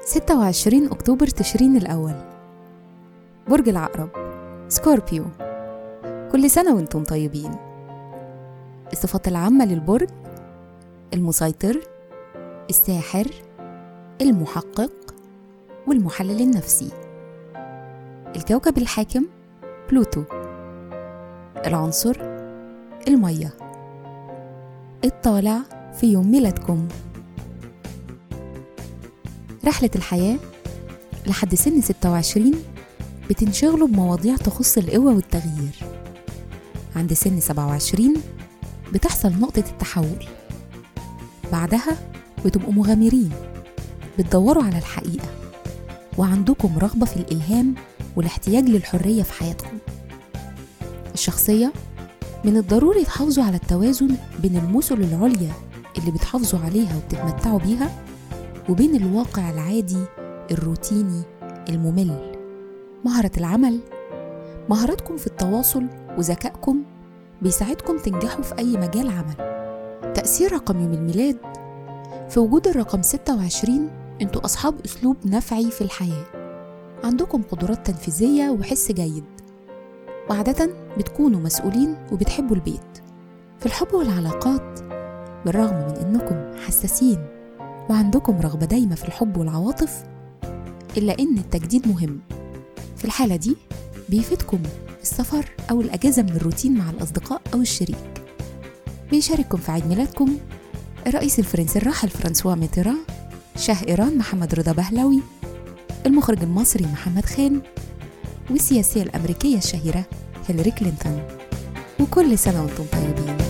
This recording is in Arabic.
ستة وعشرين أكتوبر تشرين الأول. برج العقرب Scorpio. كل سنة وأنتم طيبين. الصفات العامة للبرج المسيطر الساحر المحقق والمحلل النفسي. الكوكب الحاكم بلوتو. العنصر المية. الطالع في يوم ميلادكم. رحلة الحياة لحد سن 26 بتنشغلوا بمواضيع تخص القوة والتغيير. عند سن 27 بتحصل نقطة التحول. بعدها بتبقوا مغامرين بتدوروا على الحقيقة وعندكم رغبة في الإلهام والاحتياج للحرية في حياتكم. الشخصية من الضروري تحافظوا على التوازن بين المثل العليا اللي بتحافظوا عليها وبتتمتعوا بيها وبين الواقع العادي الروتيني الممل. مهارة العمل مهاراتكم في التواصل وذكائكم بيساعدكم تنجحوا في أي مجال عمل. تأثير رقم يوم الميلاد في وجود الرقم 26 أنتوا أصحاب أسلوب نفعي في الحياة. عندكم قدرات تنفيذية وحس جيد. وعادة بتكونوا مسؤولين وبتحبوا البيت. في الحب والعلاقات بالرغم من إنكم حساسين وعندكم رغبة دايمة في الحب والعواطف إلا إن التجديد مهم. في الحالة دي بيفيدكم السفر أو الأجازة من الروتين مع الأصدقاء أو الشريك. بيشارككم في عيد ميلادكم الرئيس الفرنسي الراحل فرانسوا ميتيران شاه إيران محمد رضا بهلوي المخرج المصري محمد خان والسياسية الأمريكية الشهيرة هيلاري كلينتون. وكل سنة وأنتم طيبين.